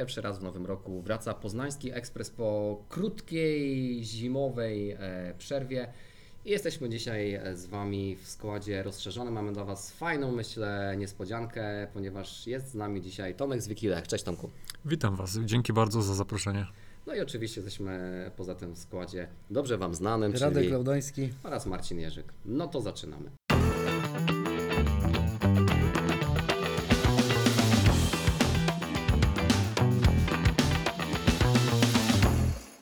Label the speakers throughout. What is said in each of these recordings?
Speaker 1: Pierwszy raz w nowym roku wraca Poznański Ekspres po krótkiej zimowej e, przerwie. I jesteśmy dzisiaj e, z Wami w składzie rozszerzonym. Mamy dla Was fajną, myślę, niespodziankę, ponieważ jest z nami dzisiaj Tomek z Wikilech. Cześć Tomku.
Speaker 2: Witam Was, dzięki bardzo za zaproszenie.
Speaker 1: No i oczywiście jesteśmy poza tym w składzie dobrze Wam znanym,
Speaker 3: Radek
Speaker 1: czyli
Speaker 3: Laudański.
Speaker 1: oraz Marcin Jerzyk. No to zaczynamy.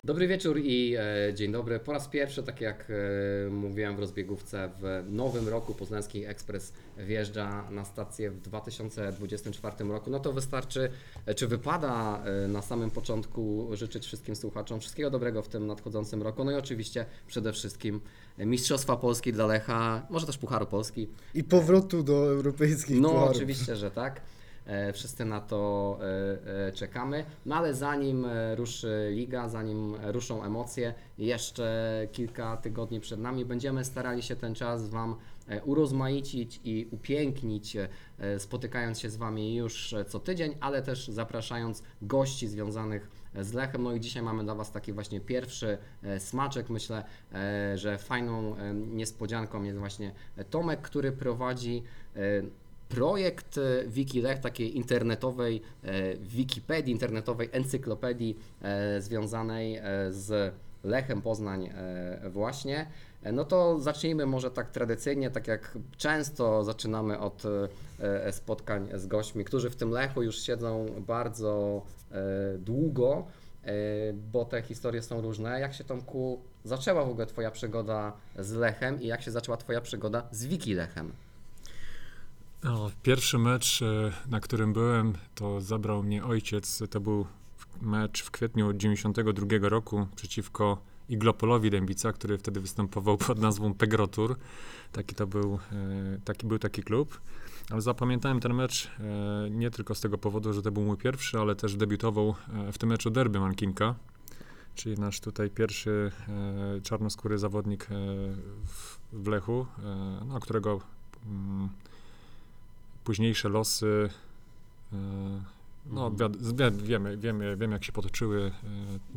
Speaker 1: Dobry wieczór i e, dzień dobry. Po raz pierwszy, tak jak e, mówiłem w rozbiegówce, w nowym roku Poznański Ekspres wjeżdża na stację w 2024 roku. No to wystarczy, e, czy wypada e, na samym początku życzyć wszystkim słuchaczom wszystkiego dobrego w tym nadchodzącym roku. No i oczywiście przede wszystkim Mistrzostwa Polski dla Lecha, może też Pucharu Polski.
Speaker 3: I powrotu do europejskich
Speaker 1: No
Speaker 3: pucharów.
Speaker 1: oczywiście, że tak. E, Wszyscy na to e, e, czekamy. No ale zanim ruszy liga, zanim ruszą emocje, jeszcze kilka tygodni przed nami, będziemy starali się ten czas Wam urozmaicić i upięknić, spotykając się z Wami już co tydzień, ale też zapraszając gości związanych z Lechem. No i dzisiaj mamy dla Was taki właśnie pierwszy smaczek. Myślę, że fajną niespodzianką jest właśnie Tomek, który prowadzi projekt e, Wikilech, takiej internetowej e, Wikipedii, internetowej encyklopedii e, związanej z Lechem Poznań właśnie. No to zacznijmy może tak tradycyjnie, tak jak często zaczynamy od spotkań z gośćmi, którzy w tym Lechu już siedzą bardzo długo, bo te historie są różne. Jak się Tomku zaczęła w ogóle Twoja przygoda z Lechem i jak się zaczęła Twoja przygoda z Wikilechem?
Speaker 2: No, pierwszy mecz, e, na którym byłem, to zabrał mnie ojciec. To był mecz w kwietniu 92 roku przeciwko Iglopolowi Dębica, który wtedy występował pod nazwą Pegrotur. Taki to był, e, taki był taki klub. Ale zapamiętałem ten mecz e, nie tylko z tego powodu, że to był mój pierwszy, ale też debiutował w tym meczu derby Mankinka, czyli nasz tutaj pierwszy czarnoskóry zawodnik w, Lechu, no, którego mm, późniejsze losy. e, No,
Speaker 1: Mhm.
Speaker 2: wiad, wiemy, wiemy, wiemy, jak się potoczyły,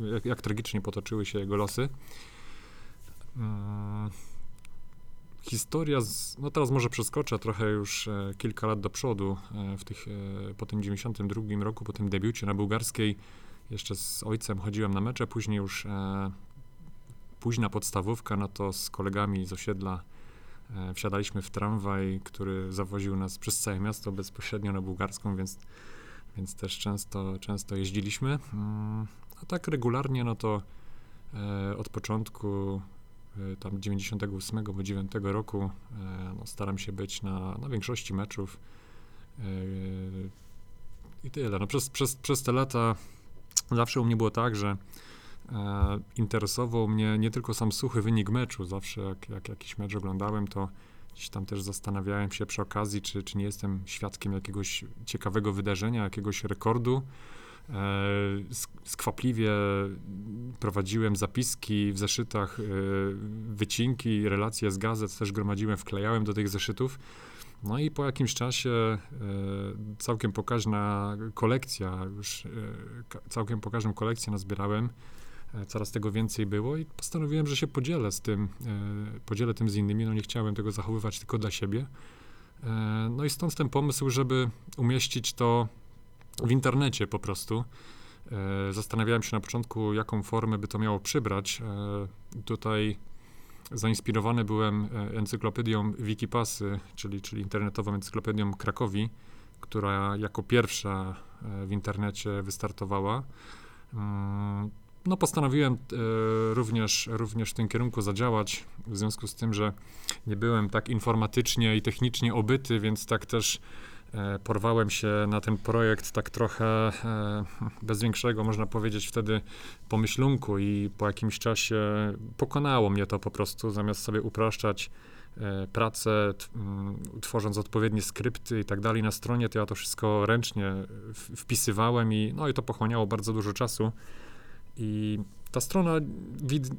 Speaker 2: e, jak, jak tragicznie potoczyły się jego losy. Mm, Historia, z, no teraz może przeskoczę trochę już e, kilka lat do przodu, e, w tych, e, po tym 92 roku, po tym debiucie na bułgarskiej, jeszcze z ojcem chodziłem na mecze, później już e, późna podstawówka, no to z kolegami z osiedla E, Wsiadaliśmy w tramwaj, który zawoził nas przez całe miasto bezpośrednio na bułgarską, więc, więc też często, często jeździliśmy. Mm, A tak regularnie, no to e, od początku e, tam 98 bo 9 roku e, no, staram się być na, na większości meczów. E, I tyle. No, przez, przez, przez te lata zawsze u mnie było tak, że e, interesował mnie nie tylko sam suchy wynik meczu. Zawsze jak, jak jakiś mecz oglądałem, to gdzieś tam też zastanawiałem się przy okazji, czy, czy nie jestem świadkiem jakiegoś ciekawego wydarzenia, jakiegoś rekordu. E, sk- skwapliwie prowadziłem zapiski w zeszytach, e, wycinki, relacje z gazet też gromadziłem, wklejałem do tych zeszytów. No i po jakimś czasie e, całkiem pokaźna kolekcja, już e, całkiem pokaźną kolekcję nazbierałem. E, Coraz tego więcej było i postanowiłem, że się podzielę z tym, e, podzielę tym z innymi. No nie chciałem tego zachowywać tylko dla siebie. E, No i stąd ten pomysł, żeby umieścić to w internecie po prostu. Zastanawiałem się na początku, jaką formę by to miało przybrać. Tutaj zainspirowany byłem encyklopedią Wikipasy, czyli, czyli internetową encyklopedią Krakowi, która jako pierwsza w internecie wystartowała. Mm, No, postanowiłem e, również, również w tym kierunku zadziałać, w związku z tym, że nie byłem tak informatycznie i technicznie obyty, więc tak też e, porwałem się na ten projekt tak trochę e, bez większego, można powiedzieć, wtedy pomyślunku i po jakimś czasie pokonało mnie to po prostu, zamiast sobie upraszczać pracę, t, m, tworząc odpowiednie skrypty i tak dalej na stronie, to ja to wszystko ręcznie wpisywałem i no i to pochłaniało bardzo dużo czasu. I ta strona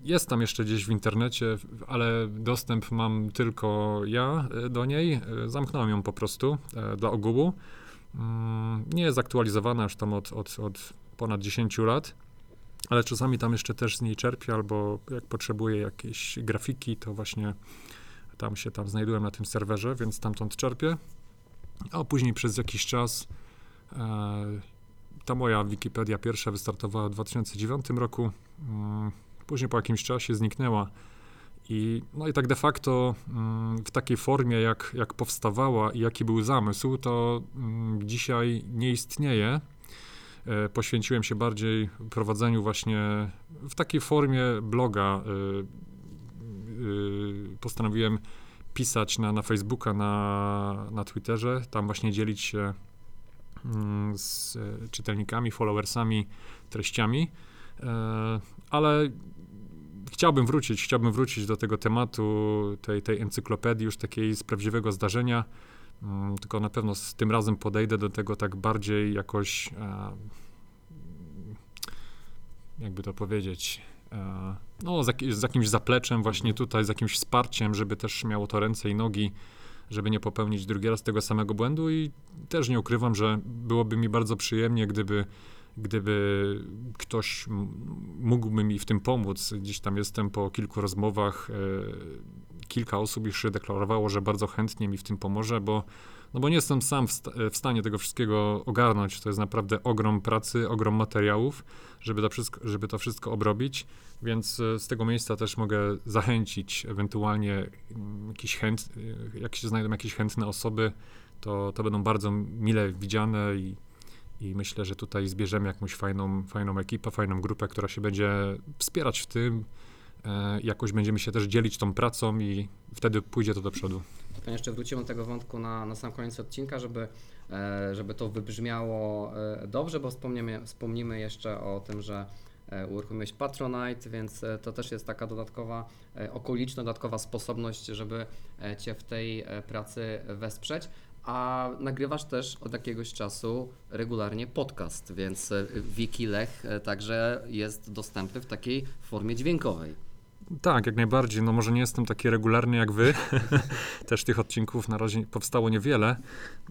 Speaker 2: jest tam jeszcze gdzieś w internecie, ale dostęp mam tylko ja e, do niej. E, Zamknąłem ją po prostu e, dla ogółu. Mm, Nie jest aktualizowana już tam od, od, od ponad 10 lat, ale czasami tam jeszcze też z niej czerpię, albo jak potrzebuję jakieś grafiki, to właśnie tam się tam znajduję na tym serwerze, więc stamtąd czerpię. A później przez jakiś czas ta moja Wikipedia pierwsza wystartowała w 2009 roku. Mm, Później po jakimś czasie zniknęła. I, no i tak de facto mm, w takiej formie, jak, jak powstawała i jaki był zamysł, to mm, dzisiaj nie istnieje. E, Poświęciłem się bardziej prowadzeniu właśnie w takiej formie bloga. y, y, Postanowiłem pisać na, na Facebooka, na, na Twitterze, tam właśnie dzielić się z e, czytelnikami, followersami, treściami. E, Ale chciałbym wrócić, chciałbym wrócić do tego tematu, tej, tej encyklopedii już takiej z prawdziwego zdarzenia, Mm, tylko na pewno z tym razem podejdę do tego tak bardziej jakoś, e, jakby to powiedzieć, no z jakimś zapleczem właśnie tutaj, z jakimś wsparciem, żeby też miało to ręce i nogi, żeby nie popełnić drugi raz tego samego błędu i też nie ukrywam, że byłoby mi bardzo przyjemnie, gdyby gdyby ktoś mógłby mi w tym pomóc. Gdzieś tam jestem po kilku rozmowach, e, kilka osób już się deklarowało, że bardzo chętnie mi w tym pomoże, bo, no bo nie jestem sam w, sta- w stanie tego wszystkiego ogarnąć. To jest naprawdę ogrom pracy, ogrom materiałów, żeby to wszystko, żeby to wszystko obrobić, więc e, z tego miejsca też mogę zachęcić ewentualnie mm, jakiś chęt, e, jak się znajdą jakieś chętne osoby, to, to będą bardzo mile widziane i i myślę, że tutaj zbierzemy jakąś fajną, fajną ekipę, fajną grupę, która się będzie wspierać w tym. E, jakoś będziemy się też dzielić tą pracą i wtedy pójdzie to do przodu.
Speaker 1: To jeszcze wrócimy do tego wątku na, na sam koniec odcinka, żeby, e, żeby to wybrzmiało e, dobrze, bo wspomnimy, wspomnimy jeszcze o tym, że uruchomiłeś Patronite, więc e, to też jest taka dodatkowa e, okoliczność, dodatkowa sposobność, żeby e, Cię w tej e, pracy wesprzeć. A nagrywasz też od jakiegoś czasu regularnie podcast, więc e, Wiki Lech e, także jest dostępny w takiej formie dźwiękowej.
Speaker 2: Tak, jak najbardziej. No może nie jestem taki regularny jak wy. Też tych odcinków na razie powstało niewiele,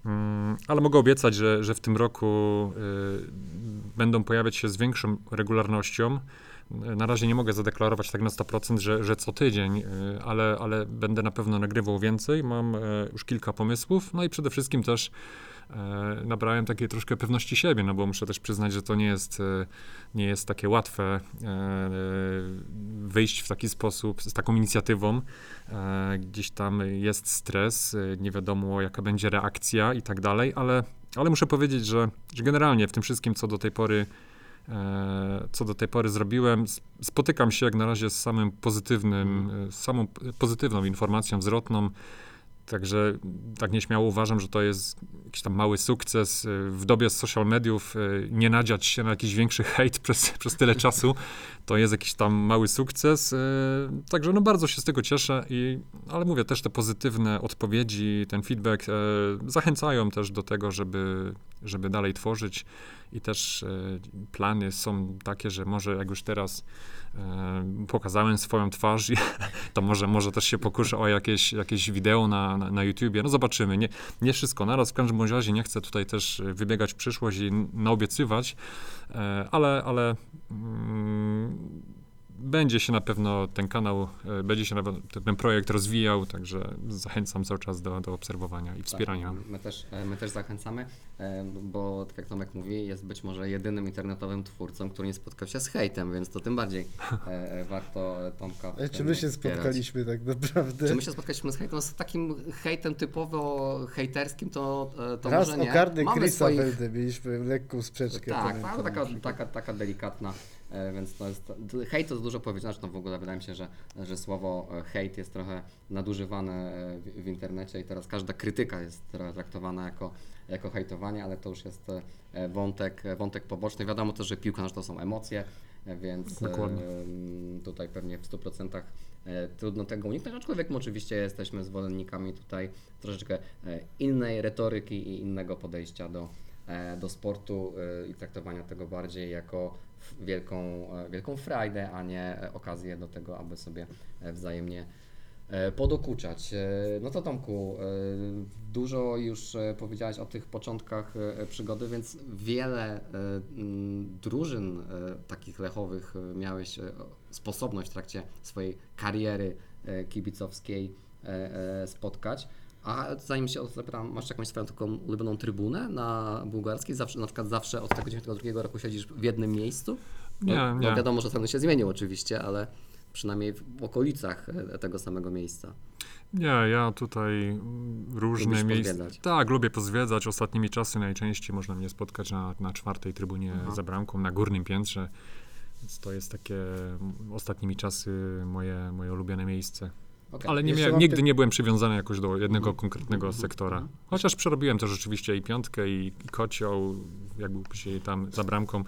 Speaker 2: Mm, ale mogę obiecać, że, że w tym roku y, będą pojawiać się z większą regularnością. Y, Na razie nie mogę zadeklarować tak na 100%, że, że co tydzień, y, ale, ale będę na pewno nagrywał więcej. Mam e, już kilka pomysłów, no i przede wszystkim też nabrałem takiej troszkę pewności siebie, no bo muszę też przyznać, że to nie jest, e, nie jest takie łatwe e, wyjść w taki sposób, z taką inicjatywą. E, Gdzieś tam jest stres, e, nie wiadomo jaka będzie reakcja i tak dalej, ale, ale muszę powiedzieć, że, że generalnie w tym wszystkim, co do tej pory e, co do tej pory zrobiłem, spotykam się jak na razie z samym pozytywnym, e, z samą p- pozytywną informacją zwrotną. Także tak nieśmiało uważam, że to jest jakiś tam mały sukces. E, W dobie social mediów e, nie nadziać się na jakiś większy hejt przez, przez tyle czasu, to jest jakiś tam mały sukces. e, Także no bardzo się z tego cieszę, i, ale mówię, też te pozytywne odpowiedzi, ten feedback zachęcają też do tego, żeby, żeby dalej tworzyć i też plany są takie, że może jak już teraz pokazałem swoją twarz, i to może, może też się pokuszę o jakieś, jakieś wideo na, na, na YouTubie. No zobaczymy. Nie, nie wszystko naraz. W każdym razie nie chcę tutaj też e, wybiegać w przyszłość i naobiecywać, e, ale, ale mm, będzie się na pewno ten kanał, e, będzie się na pewno ten- projekt rozwijał, także zachęcam cały czas do, do obserwowania i wspierania.
Speaker 1: Tak, my, też, e, my też zachęcamy, e, bo tak jak Tomek mówi, jest być może jedynym internetowym twórcą, który nie spotkał się z hejtem, więc to tym bardziej warto Tomka
Speaker 3: czy my się
Speaker 1: wspierać.
Speaker 3: spotkaliśmy tak naprawdę?
Speaker 1: Czy my się spotkaliśmy z hejtem? No z takim hejtem typowo hejterskim to, to
Speaker 3: Raz
Speaker 1: może nie.
Speaker 3: o karny
Speaker 1: Mamy
Speaker 3: Chrisa
Speaker 1: swoich-
Speaker 3: mieliśmy lekką sprzeczkę.
Speaker 1: tak, ale taka, taka, taka delikatna, więc to jest, hejt to jest dużo powiedziane, zresztą w ogóle wydaje mi się, że, że słowo e, hejt jest trochę nadużywane e, w, w internecie i teraz każda krytyka jest trochę traktowana jako, jako hejtowanie, ale to już jest e, wątek, wątek poboczny. Wiadomo też, że piłka nożna to są emocje, e, więc
Speaker 2: Dokładnie.
Speaker 1: e, tutaj pewnie w 100% e, trudno tego uniknąć, aczkolwiek my oczywiście jesteśmy zwolennikami tutaj troszeczkę e, innej retoryki i innego podejścia do, e, do sportu e, i traktowania tego bardziej jako wielką, e, wielką frajdę, a nie e, okazję do tego, aby sobie e, wzajemnie Podokuczać. No to Tomku, dużo już powiedziałeś o tych początkach przygody, więc wiele mm, drużyn takich lechowych miałeś sposobność w trakcie swojej kariery kibicowskiej spotkać. A zanim się o to zapytam, masz jakąś swoją taką ulubioną trybunę na bułgarskiej? Zawsze, na przykład zawsze od tego 92 roku siedzisz w jednym miejscu?
Speaker 2: Nie,
Speaker 1: no,
Speaker 2: nie.
Speaker 1: No wiadomo, że stan się zmienił oczywiście, ale przynajmniej w okolicach e, tego samego miejsca.
Speaker 2: Nie, ja tutaj mm, różne miejsca. Tak, lubię pozwiedzać. Ostatnimi czasy najczęściej można mnie spotkać na, na czwartej trybunie
Speaker 1: Aha.
Speaker 2: za bramką, na górnym piętrze. Więc to jest takie mm, ostatnimi czasy moje, moje ulubione miejsce.
Speaker 1: Okej.
Speaker 2: Ale nie miałem, nigdy
Speaker 3: py-
Speaker 2: nie byłem przywiązany jakoś do jednego
Speaker 1: Mhm.
Speaker 2: konkretnego
Speaker 1: Mhm.
Speaker 2: sektora.
Speaker 1: Mhm.
Speaker 2: Chociaż przerobiłem też rzeczywiście i piątkę, i, i kocioł, jakby później tam za bramką.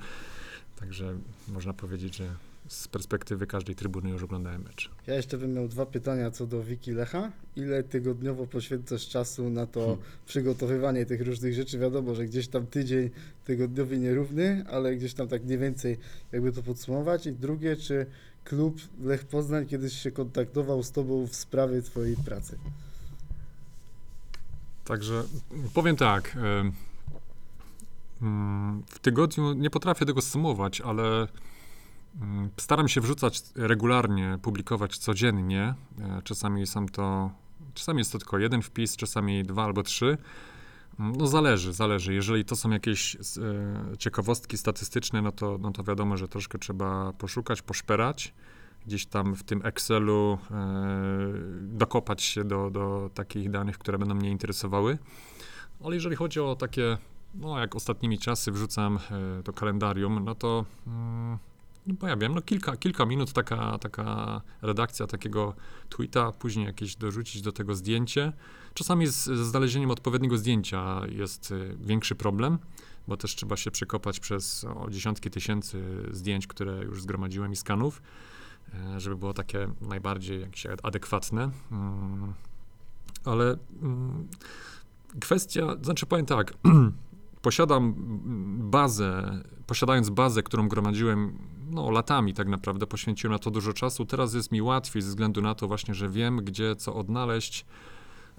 Speaker 2: Także można powiedzieć, że z perspektywy każdej trybuny już oglądałem mecz.
Speaker 3: Ja jeszcze bym miał dwa pytania co do Wiki Lecha. Ile tygodniowo poświęcasz czasu na to
Speaker 1: Hmm.
Speaker 3: przygotowywanie tych różnych rzeczy? Wiadomo, że gdzieś tam tydzień tygodniowy nierówny, ale gdzieś tam tak mniej więcej jakby to podsumować. I drugie, czy klub Lech Poznań kiedyś się kontaktował z Tobą w sprawie Twojej pracy?
Speaker 2: Także mm, powiem tak. mm, W tygodniu nie potrafię tego sumować, ale mm, staram się wrzucać regularnie, publikować codziennie. E, Czasami są to, czasami jest to tylko jeden wpis, czasami dwa albo trzy. No zależy, zależy. Jeżeli to są jakieś e, ciekawostki statystyczne, no to, no to wiadomo, że troszkę trzeba poszukać, poszperać. Gdzieś tam w tym Excelu e, dokopać się do, do takich danych, które będą mnie interesowały. Ale jeżeli chodzi o takie, no jak ostatnimi czasy wrzucam e, to kalendarium, no to mm, no ja wiem, no kilka, kilka minut taka, taka redakcja takiego tweeta, później jakieś dorzucić do tego zdjęcie. Czasami z, ze znalezieniem odpowiedniego zdjęcia jest y, większy problem, bo też trzeba się przekopać przez o, dziesiątki tysięcy zdjęć, które już zgromadziłem i skanów, e, żeby było takie najbardziej jakieś adekwatne. Mm, Ale mm, kwestia, znaczy powiem tak, posiadam bazę, posiadając bazę, którą gromadziłem no, latami tak naprawdę, poświęciłem na to dużo czasu. Teraz jest mi łatwiej ze względu na to właśnie, że wiem, gdzie co odnaleźć,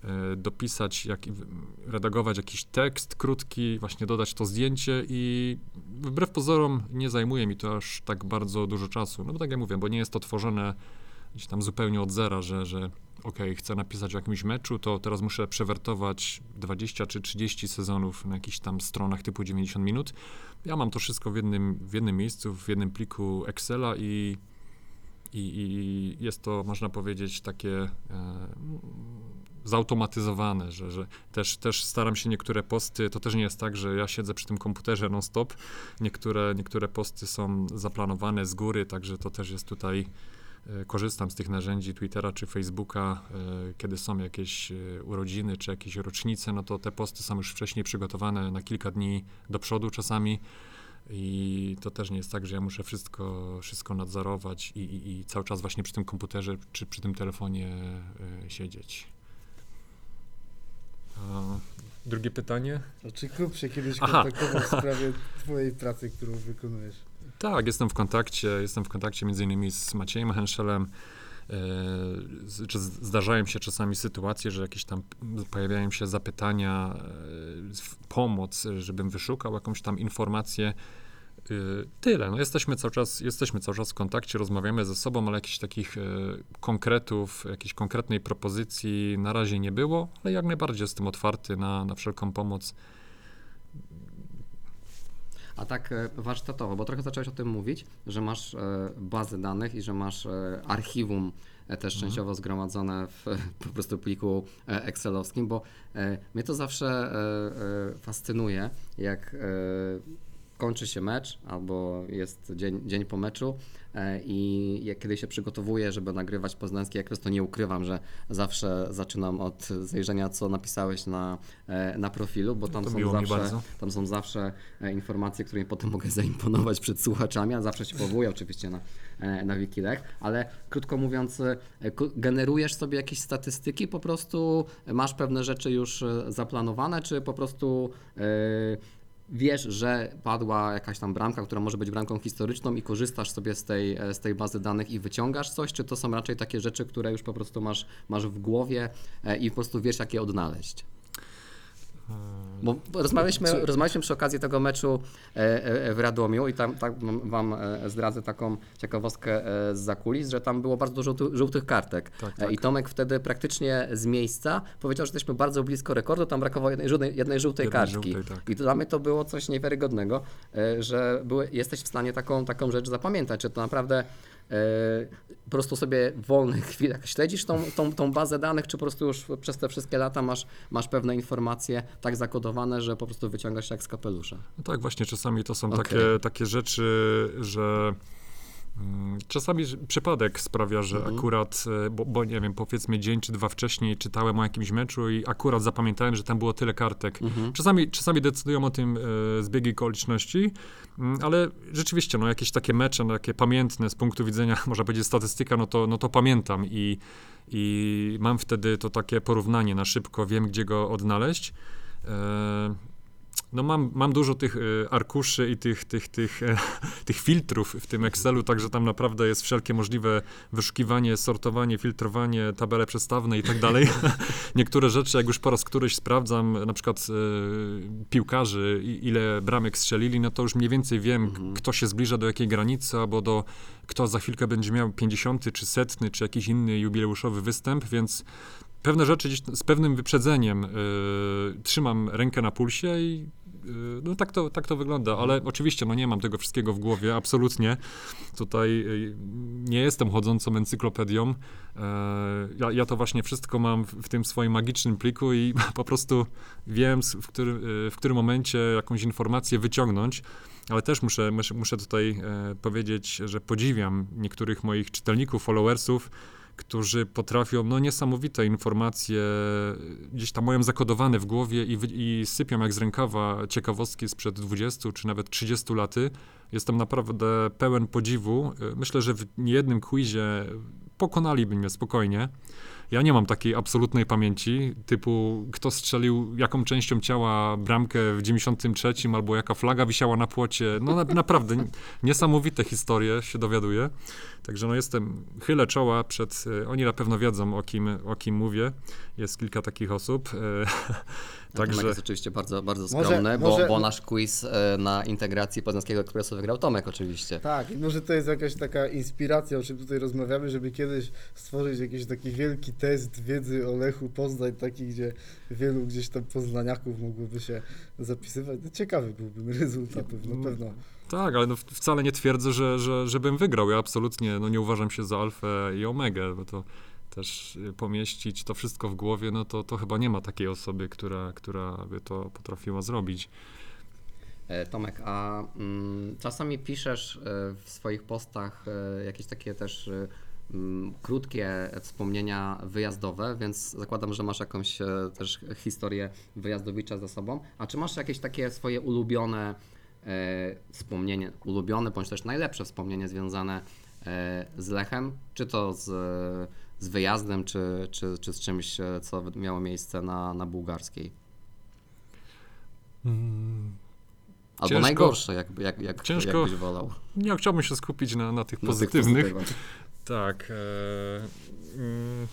Speaker 2: e, dopisać, jak, redagować jakiś tekst krótki, właśnie dodać to zdjęcie i wbrew pozorom nie zajmuje mi to aż tak bardzo dużo czasu. No bo tak jak mówię, bo nie jest to tworzone gdzieś tam zupełnie od zera, że, że okej, chcę napisać o jakimś meczu, to teraz muszę przewertować 20 czy 30 sezonów na jakichś tam stronach typu 90 minut. Ja mam to wszystko w jednym, w jednym miejscu, w jednym pliku Excela i, i, i jest to, można powiedzieć, takie e, zautomatyzowane, że, że też, też staram się niektóre posty, to też nie jest tak, że ja siedzę przy tym komputerze non-stop. Niektóre, niektóre posty są zaplanowane z góry, także to też jest tutaj korzystam z tych narzędzi Twittera czy Facebooka, e, kiedy są jakieś e, urodziny czy jakieś rocznice, no to te posty są już wcześniej przygotowane na kilka dni do przodu czasami. I to też nie jest tak, że ja muszę wszystko, wszystko nadzorować i, i, i cały czas właśnie przy tym komputerze czy przy tym telefonie e, siedzieć. A, drugie pytanie?
Speaker 3: A czy klub się kiedyś
Speaker 2: Aha.
Speaker 3: kontaktował w sprawie Twojej pracy, którą wykonujesz?
Speaker 2: Tak, jestem w kontakcie, jestem w kontakcie między innymi z Maciejem Henszelem. E, Zdarzają się czasami sytuacje, że jakieś tam pojawiają się zapytania, e, pomoc, żebym wyszukał jakąś tam informację. E, Tyle. No jesteśmy, cały czas, jesteśmy cały czas w kontakcie, rozmawiamy ze sobą, ale jakichś takich konkretów, jakiejś konkretnej propozycji na razie nie było, ale jak najbardziej jestem otwarty na, na wszelką pomoc.
Speaker 1: A tak e, warsztatowo, bo trochę zacząłeś o tym mówić, że masz e, bazy danych i że masz e, archiwum też częściowo zgromadzone w po prostu pliku excelowskim, bo mnie to zawsze fascynuje, jak kończy się mecz albo jest dzień, dzień po meczu e, i jak kiedy się przygotowuję, żeby nagrywać poznański ekres, to nie ukrywam, że zawsze zaczynam od zajrzenia, co napisałeś na, e, na profilu, bo tam
Speaker 2: To
Speaker 1: są zawsze tam są zawsze e, informacje, którymi potem mogę zaimponować przed słuchaczami, a zawsze się powołuję oczywiście na, na Wikilech, ale krótko mówiąc, generujesz sobie jakieś statystyki, po prostu masz pewne rzeczy już zaplanowane, czy po prostu wiesz, że padła jakaś tam bramka, która może być bramką historyczną i korzystasz sobie z tej, e, z tej bazy danych i wyciągasz coś, czy to są raczej takie rzeczy, które już po prostu masz, masz w głowie e, i po prostu wiesz, jak je odnaleźć? Bo rozmawialiśmy,
Speaker 2: Co-
Speaker 1: rozmawialiśmy przy okazji tego meczu e, e, w Radomiu i tam tak wam e, zdradzę taką ciekawostkę z zakulis, że tam było bardzo dużo żółty- żółtych kartek.
Speaker 2: Tak, tak.
Speaker 1: I Tomek wtedy praktycznie z miejsca powiedział, że jesteśmy bardzo blisko rekordu, tam brakowało jednej, żółtej- jednej żółtej
Speaker 2: Jednej
Speaker 1: kartki.
Speaker 2: żółtej, tak.
Speaker 1: I dla mnie to było coś niewiarygodnego, że były, jesteś w stanie taką, taką rzecz zapamiętać, że to naprawdę po prostu sobie w wolnych chwilach śledzisz tą, tą, tą bazę danych, czy po prostu już przez te wszystkie lata masz, masz pewne informacje tak zakodowane, że po prostu wyciągasz jak z kapelusza.
Speaker 2: No tak, właśnie czasami to są
Speaker 1: Okej.
Speaker 2: takie, takie rzeczy, że czasami ż- przypadek sprawia, że
Speaker 1: Mhm.
Speaker 2: akurat, e, bo, bo nie wiem, powiedzmy dzień czy dwa wcześniej czytałem o jakimś meczu i akurat zapamiętałem, że tam było tyle kartek.
Speaker 1: Mhm.
Speaker 2: Czasami, czasami decydują o tym e, zbiegi okoliczności, mm, ale rzeczywiście, no jakieś takie mecze, no, takie pamiętne z punktu widzenia, można powiedzieć, statystyka, no to, no to pamiętam i, i mam wtedy to takie porównanie na szybko, wiem, gdzie go odnaleźć. E, no mam, mam dużo tych e, arkuszy i tych, tych, tych, e, tych filtrów w tym Excelu, także tam naprawdę jest wszelkie możliwe wyszukiwanie, sortowanie, filtrowanie, tabele przestawne i tak dalej. Niektóre rzeczy, jak już po raz któryś sprawdzam, na przykład e, piłkarzy, ile bramek strzelili, no to już mniej więcej wiem, k- kto się zbliża do jakiej granicy, albo do kto za chwilkę będzie miał 50 czy setny, czy jakiś inny jubileuszowy występ, więc pewne rzeczy gdzieś z pewnym wyprzedzeniem y, trzymam rękę na pulsie i y, no tak to, tak to wygląda, ale oczywiście no nie mam tego wszystkiego w głowie, absolutnie. Tutaj y, nie jestem chodzącą encyklopedią. E, ja, ja to właśnie wszystko mam w, w tym swoim magicznym pliku i po prostu wiem, w, który, w którym momencie jakąś informację wyciągnąć. Ale też muszę, muszę, muszę tutaj e, powiedzieć, że podziwiam niektórych moich czytelników, followersów, którzy potrafią no, niesamowite informacje gdzieś tam mają zakodowane w głowie i, i sypią jak z rękawa ciekawostki sprzed 20 czy nawet 30 laty. Jestem naprawdę pełen podziwu. Myślę, że w niejednym quizie pokonaliby mnie spokojnie. Ja nie mam takiej absolutnej pamięci, typu kto strzelił jaką częścią ciała bramkę w 93 albo jaka flaga wisiała na płocie. No na, naprawdę niesamowite historie się dowiaduję. Także no jestem, chylę czoła przed, y, oni na pewno wiedzą o kim, o kim mówię. Jest kilka takich osób.
Speaker 1: Także
Speaker 2: Także
Speaker 1: jest oczywiście bardzo, bardzo
Speaker 3: Może-
Speaker 1: skromny,
Speaker 3: może-
Speaker 1: bo, bo nasz quiz e, na integracji Poznańskiego Ekspresu wygrał Tomek oczywiście.
Speaker 3: Tak, i może to jest jakaś taka inspiracja, o czym tutaj rozmawiamy, żeby kiedyś stworzyć jakiś taki wielki test wiedzy o Lechu Poznań, taki, gdzie wielu gdzieś tam poznaniaków mogłoby się zapisywać. No, ciekawy byłby rezultat, na pewno.
Speaker 2: tak, ale no wcale nie twierdzę, że, że, żebym wygrał. Ja absolutnie no, nie uważam się za alfę i omegę, bo to też pomieścić to wszystko w głowie, no to, to chyba nie ma takiej osoby, która, która by to potrafiła zrobić.
Speaker 1: E, Tomek, a mm, czasami piszesz e, w swoich postach e, jakieś takie też mm, krótkie wspomnienia wyjazdowe, więc zakładam, że masz jakąś też historię wyjazdowicza za sobą. A czy masz jakieś takie swoje ulubione e, wspomnienie, ulubione bądź też najlepsze wspomnienie związane e, z Lechem? Czy to z, z wyjazdem, czy, czy, czy z czymś, e, co miało miejsce na, na bułgarskiej? Albo
Speaker 2: Ciężko-
Speaker 1: najgorsze, jak, jak, jak,
Speaker 2: ciężko-
Speaker 1: jakbyś wolał.
Speaker 2: Nie, chciałbym się skupić na, na tych
Speaker 1: Na
Speaker 2: pozytywnych. Tak. E, mm,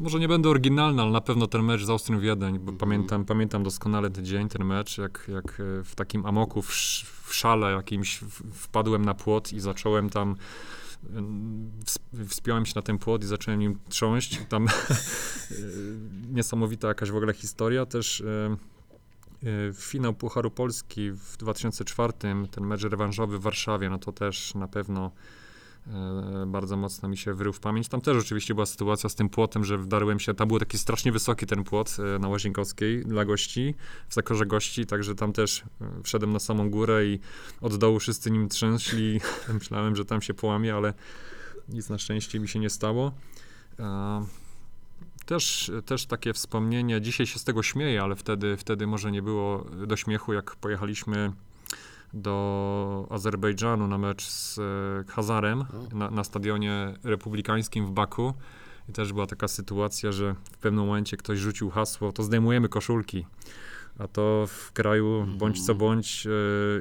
Speaker 2: może nie będę oryginalny, ale na pewno ten mecz z Austrią Wiedeń, bo
Speaker 1: Mhm.
Speaker 2: pamiętam, pamiętam doskonale ten dzień, ten mecz, jak, jak e, w takim amoku, w, w szale jakimś wpadłem na płot i zacząłem tam Wspiąłem się na ten płot i zacząłem nim trząść. Tam niesamowita jakaś w ogóle historia. Też e, e, finał Pucharu Polski w 2004, ten mecz rewanżowy w Warszawie, no to też na pewno bardzo mocno mi się wrył w pamięć. Tam też oczywiście była sytuacja z tym płotem, że wdarłem się, tam był taki strasznie wysoki ten płot e, na Łazienkowskiej dla gości, w zakorze gości, także tam też e, wszedłem na samą górę i od dołu wszyscy nim trzęśli. Myślałem, że tam się połamie, ale nic na szczęście mi się nie stało. E, Też, też takie wspomnienie, dzisiaj się z tego śmieję, ale wtedy, wtedy może nie było do śmiechu, jak pojechaliśmy do Azerbejdżanu na mecz z e, Hazarem na, na stadionie republikańskim w Baku. I też była taka sytuacja, że w pewnym momencie ktoś rzucił hasło, to zdejmujemy koszulki. A to w kraju bądź co
Speaker 1: Mhm.
Speaker 2: bądź e,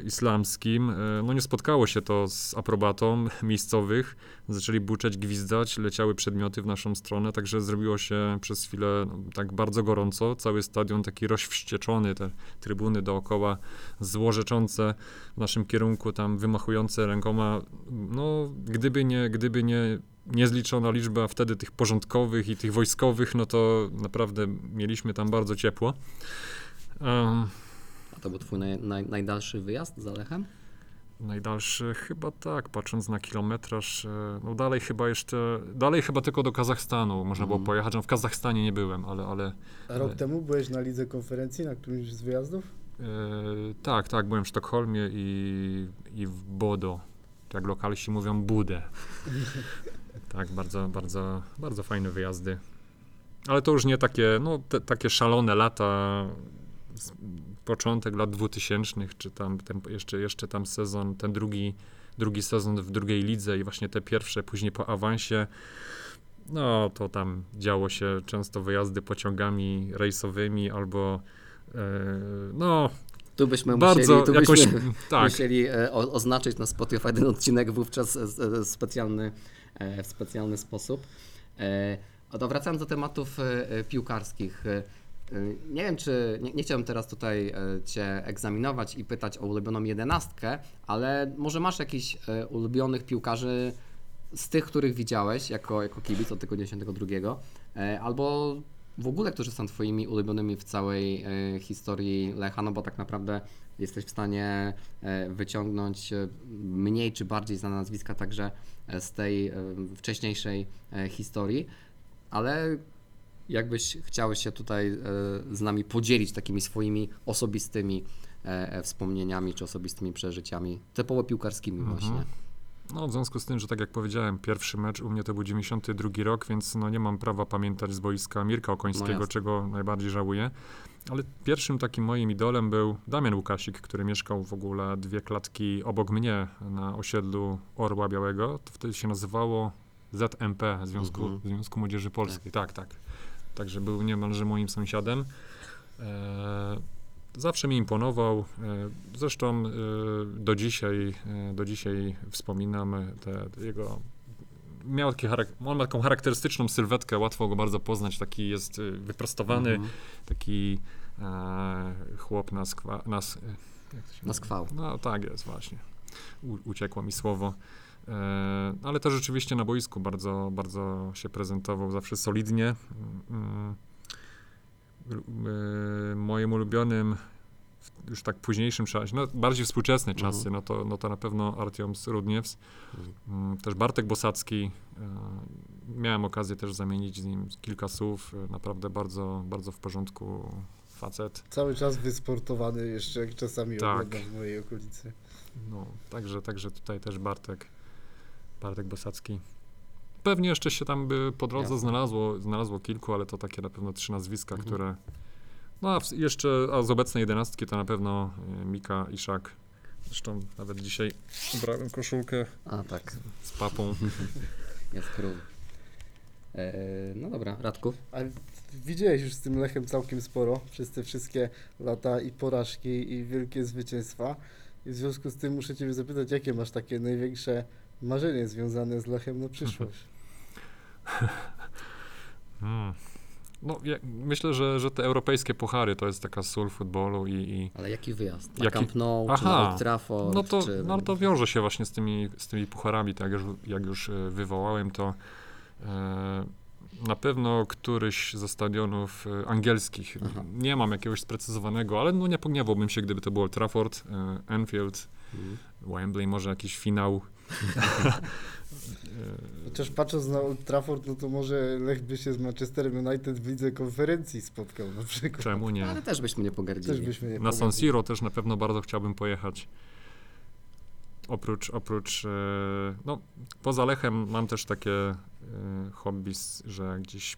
Speaker 2: islamskim, e, no nie spotkało się to z aprobatą miejscowych. Zaczęli buczeć, gwizdać, leciały przedmioty w naszą stronę, także zrobiło się przez chwilę no, tak bardzo gorąco. Cały stadion taki rozwścieczony, te trybuny dookoła złorzeczące w naszym kierunku, tam wymachujące rękoma. No, gdyby nie, gdyby nie niezliczona liczba wtedy tych porządkowych i tych wojskowych, no to naprawdę mieliśmy tam bardzo ciepło. Em,
Speaker 1: A to był twój naj, naj, najdalszy wyjazd za Lechem?
Speaker 2: Najdalszy chyba tak, patrząc na kilometraż, e, no dalej chyba jeszcze, dalej chyba tylko do Kazachstanu można było
Speaker 1: Mhm.
Speaker 2: pojechać, no w Kazachstanie nie byłem, ale, ale
Speaker 3: A rok
Speaker 2: Ale-
Speaker 3: temu byłeś na lidze konferencji, na którymś z wyjazdów?
Speaker 2: e, tak, tak, byłem w Sztokholmie i, i w Bodo, jak lokalsi mówią Budę. tak, bardzo, bardzo, bardzo fajne wyjazdy. Ale to już nie takie, no te, takie szalone lata, z- początek lat 2000, czy tam ten, jeszcze, jeszcze tam sezon, ten drugi, drugi sezon w drugiej lidze i właśnie te pierwsze, później po awansie, no to tam działo się często wyjazdy pociągami rejsowymi albo e, no
Speaker 1: Tu byśmy
Speaker 2: bardzo
Speaker 1: musieli, tu
Speaker 2: jakoś,
Speaker 1: byśmy
Speaker 2: tak,
Speaker 1: musieli e, o, oznaczyć na Spotify ten odcinek wówczas e, e, specjalny, w specjalny sposób. A to wracając do tematów piłkarskich. E, Nie wiem, czy nie, nie chciałem teraz tutaj e, Cię egzaminować i pytać o ulubioną jedenastkę, ale może masz jakichś e, ulubionych piłkarzy z tych, których widziałeś jako, jako kibic od tego 92, e, albo w ogóle, którzy są Twoimi ulubionymi w całej historii Lecha, no bo tak naprawdę jesteś w stanie wyciągnąć mniej czy bardziej znane nazwiska także z tej wcześniejszej historii, ale jakbyś chciał się tutaj e, z nami podzielić takimi swoimi osobistymi e, e, wspomnieniami czy osobistymi przeżyciami, typowo piłkarskimi
Speaker 2: Mhm.
Speaker 1: właśnie.
Speaker 2: No, w związku z tym, że tak jak powiedziałem, pierwszy mecz u mnie to był 92 rok, więc no nie mam prawa pamiętać z boiska Mirka
Speaker 1: No
Speaker 2: Okońskiego,
Speaker 1: jasne.
Speaker 2: czego najbardziej żałuję. Ale pierwszym takim moim idolem był Damian Łukasik, który mieszkał w ogóle dwie klatki obok mnie na osiedlu Orła Białego. To wtedy się nazywało ZMP, Związku,
Speaker 1: Mhm.
Speaker 2: Związku Młodzieży Polskiej. Tak, tak. Także był niemalże moim sąsiadem. E, Zawsze mi imponował. e, Zresztą e, do dzisiaj, do dzisiaj wspominam te, jego. Miał taki charak- on ma taką charakterystyczną sylwetkę, łatwo go bardzo poznać. Taki jest wyprostowany,
Speaker 1: Mhm.
Speaker 2: taki e, chłop na, skwa, na,
Speaker 1: Na
Speaker 2: mówi?
Speaker 1: skwał.
Speaker 2: No tak jest właśnie. U, uciekło mi słowo. E, ale to rzeczywiście na boisku bardzo, bardzo się prezentował, zawsze solidnie. Mm, mm, e, moim ulubionym już tak późniejszym czasie, no bardziej współczesne
Speaker 1: Mhm.
Speaker 2: czasy, no, to, no to na pewno Artiom Rudniews,
Speaker 1: Mhm.
Speaker 2: Mm, też Bartek Bosacki. e, Miałem okazję też zamienić z nim kilka słów. Naprawdę bardzo, bardzo w porządku facet.
Speaker 3: Cały czas wysportowany jeszcze, jak czasami
Speaker 2: Tak.
Speaker 3: oglądam w mojej okolicy.
Speaker 2: No, także, także tutaj też Bartek, Bartek Bosacki. Pewnie jeszcze się tam by po drodze
Speaker 1: Jasne.
Speaker 2: znalazło, znalazło kilku, ale to takie na pewno trzy nazwiska,
Speaker 1: Mhm.
Speaker 2: które... No a w, jeszcze, a z obecnej jedenastki to na pewno e, Mika Iszak. Zresztą nawet dzisiaj ubrałem koszulkę
Speaker 1: A tak,
Speaker 2: z papą.
Speaker 1: jest król. E, no dobra, Radku.
Speaker 3: A widziałeś już z tym Lechem całkiem sporo przez te wszystkie lata i porażki i wielkie zwycięstwa. I w związku z tym muszę Ciebie zapytać, jakie masz takie największe marzenie związane z Lechem na przyszłość?
Speaker 2: Hmm. No, ja, myślę, że, że te europejskie puchary to jest taka sól futbolu i, i
Speaker 1: Ale jaki wyjazd? Na
Speaker 2: Jaki-
Speaker 1: Camp Nou, czy na
Speaker 2: Aha.
Speaker 1: Old Trafford?
Speaker 2: No to,
Speaker 1: czy...
Speaker 2: no to wiąże się właśnie z tymi, z tymi pucharami, tak jak już, jak już e, wywołałem, to e, na pewno któryś ze stadionów e, angielskich.
Speaker 1: Aha.
Speaker 2: Nie mam jakiegoś sprecyzowanego, ale no nie pogniewałbym się, gdyby to było Old Trafford, e, Anfield,
Speaker 1: Mhm.
Speaker 2: Wembley, może jakiś finał.
Speaker 3: Chociaż patrząc na Old Trafford, no to może Lech by się z Manchesterem United w lidze konferencji spotkał na przykład.
Speaker 2: Czemu nie?
Speaker 1: Ale też byśmy nie pogardzili.
Speaker 3: Też byśmy nie
Speaker 2: Na San
Speaker 3: pogardzili.
Speaker 2: Siro też na pewno bardzo chciałbym pojechać. Oprócz, oprócz e, no, poza Lechem mam też takie e, hobby, że gdzieś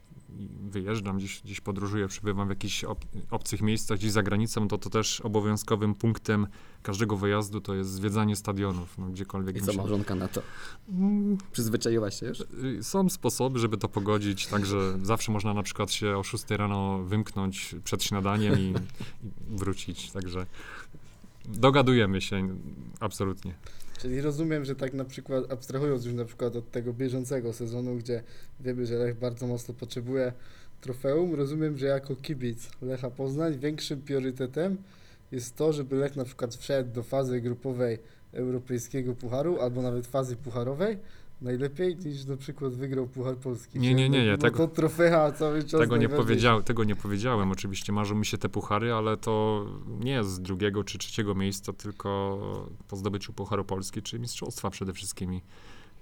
Speaker 2: wyjeżdżam, gdzieś, gdzieś podróżuję, przebywam w jakichś ob, obcych miejscach, gdzieś za granicą, to to też obowiązkowym punktem każdego wyjazdu to jest zwiedzanie stadionów, no, gdziekolwiek.
Speaker 1: I co
Speaker 2: się-
Speaker 1: małżonka na to?
Speaker 2: Mm,
Speaker 1: Przyzwyczaiłaś się już?
Speaker 2: Y, Są sposoby, żeby to pogodzić, także zawsze można na przykład się o 6 rano wymknąć przed śniadaniem i, i wrócić, także dogadujemy się absolutnie.
Speaker 3: Czyli rozumiem, że tak na przykład, abstrahując już na przykład od tego bieżącego sezonu, gdzie wiemy, że Lech bardzo mocno potrzebuje trofeum, rozumiem, że jako kibic Lecha Poznań większym priorytetem jest to, żeby Lech na przykład wszedł do fazy grupowej Europejskiego Pucharu, albo nawet fazy pucharowej, najlepiej niż na przykład wygrał Puchar Polski.
Speaker 2: Nie, nie, nie, ja tego-
Speaker 3: to trofea cały czas
Speaker 2: Tego nie, powiedział, tego nie powiedziałem, oczywiście marzą mi się te puchary, ale to nie z drugiego czy trzeciego miejsca, tylko po zdobyciu Pucharu Polski, czy Mistrzostwa przede wszystkim. I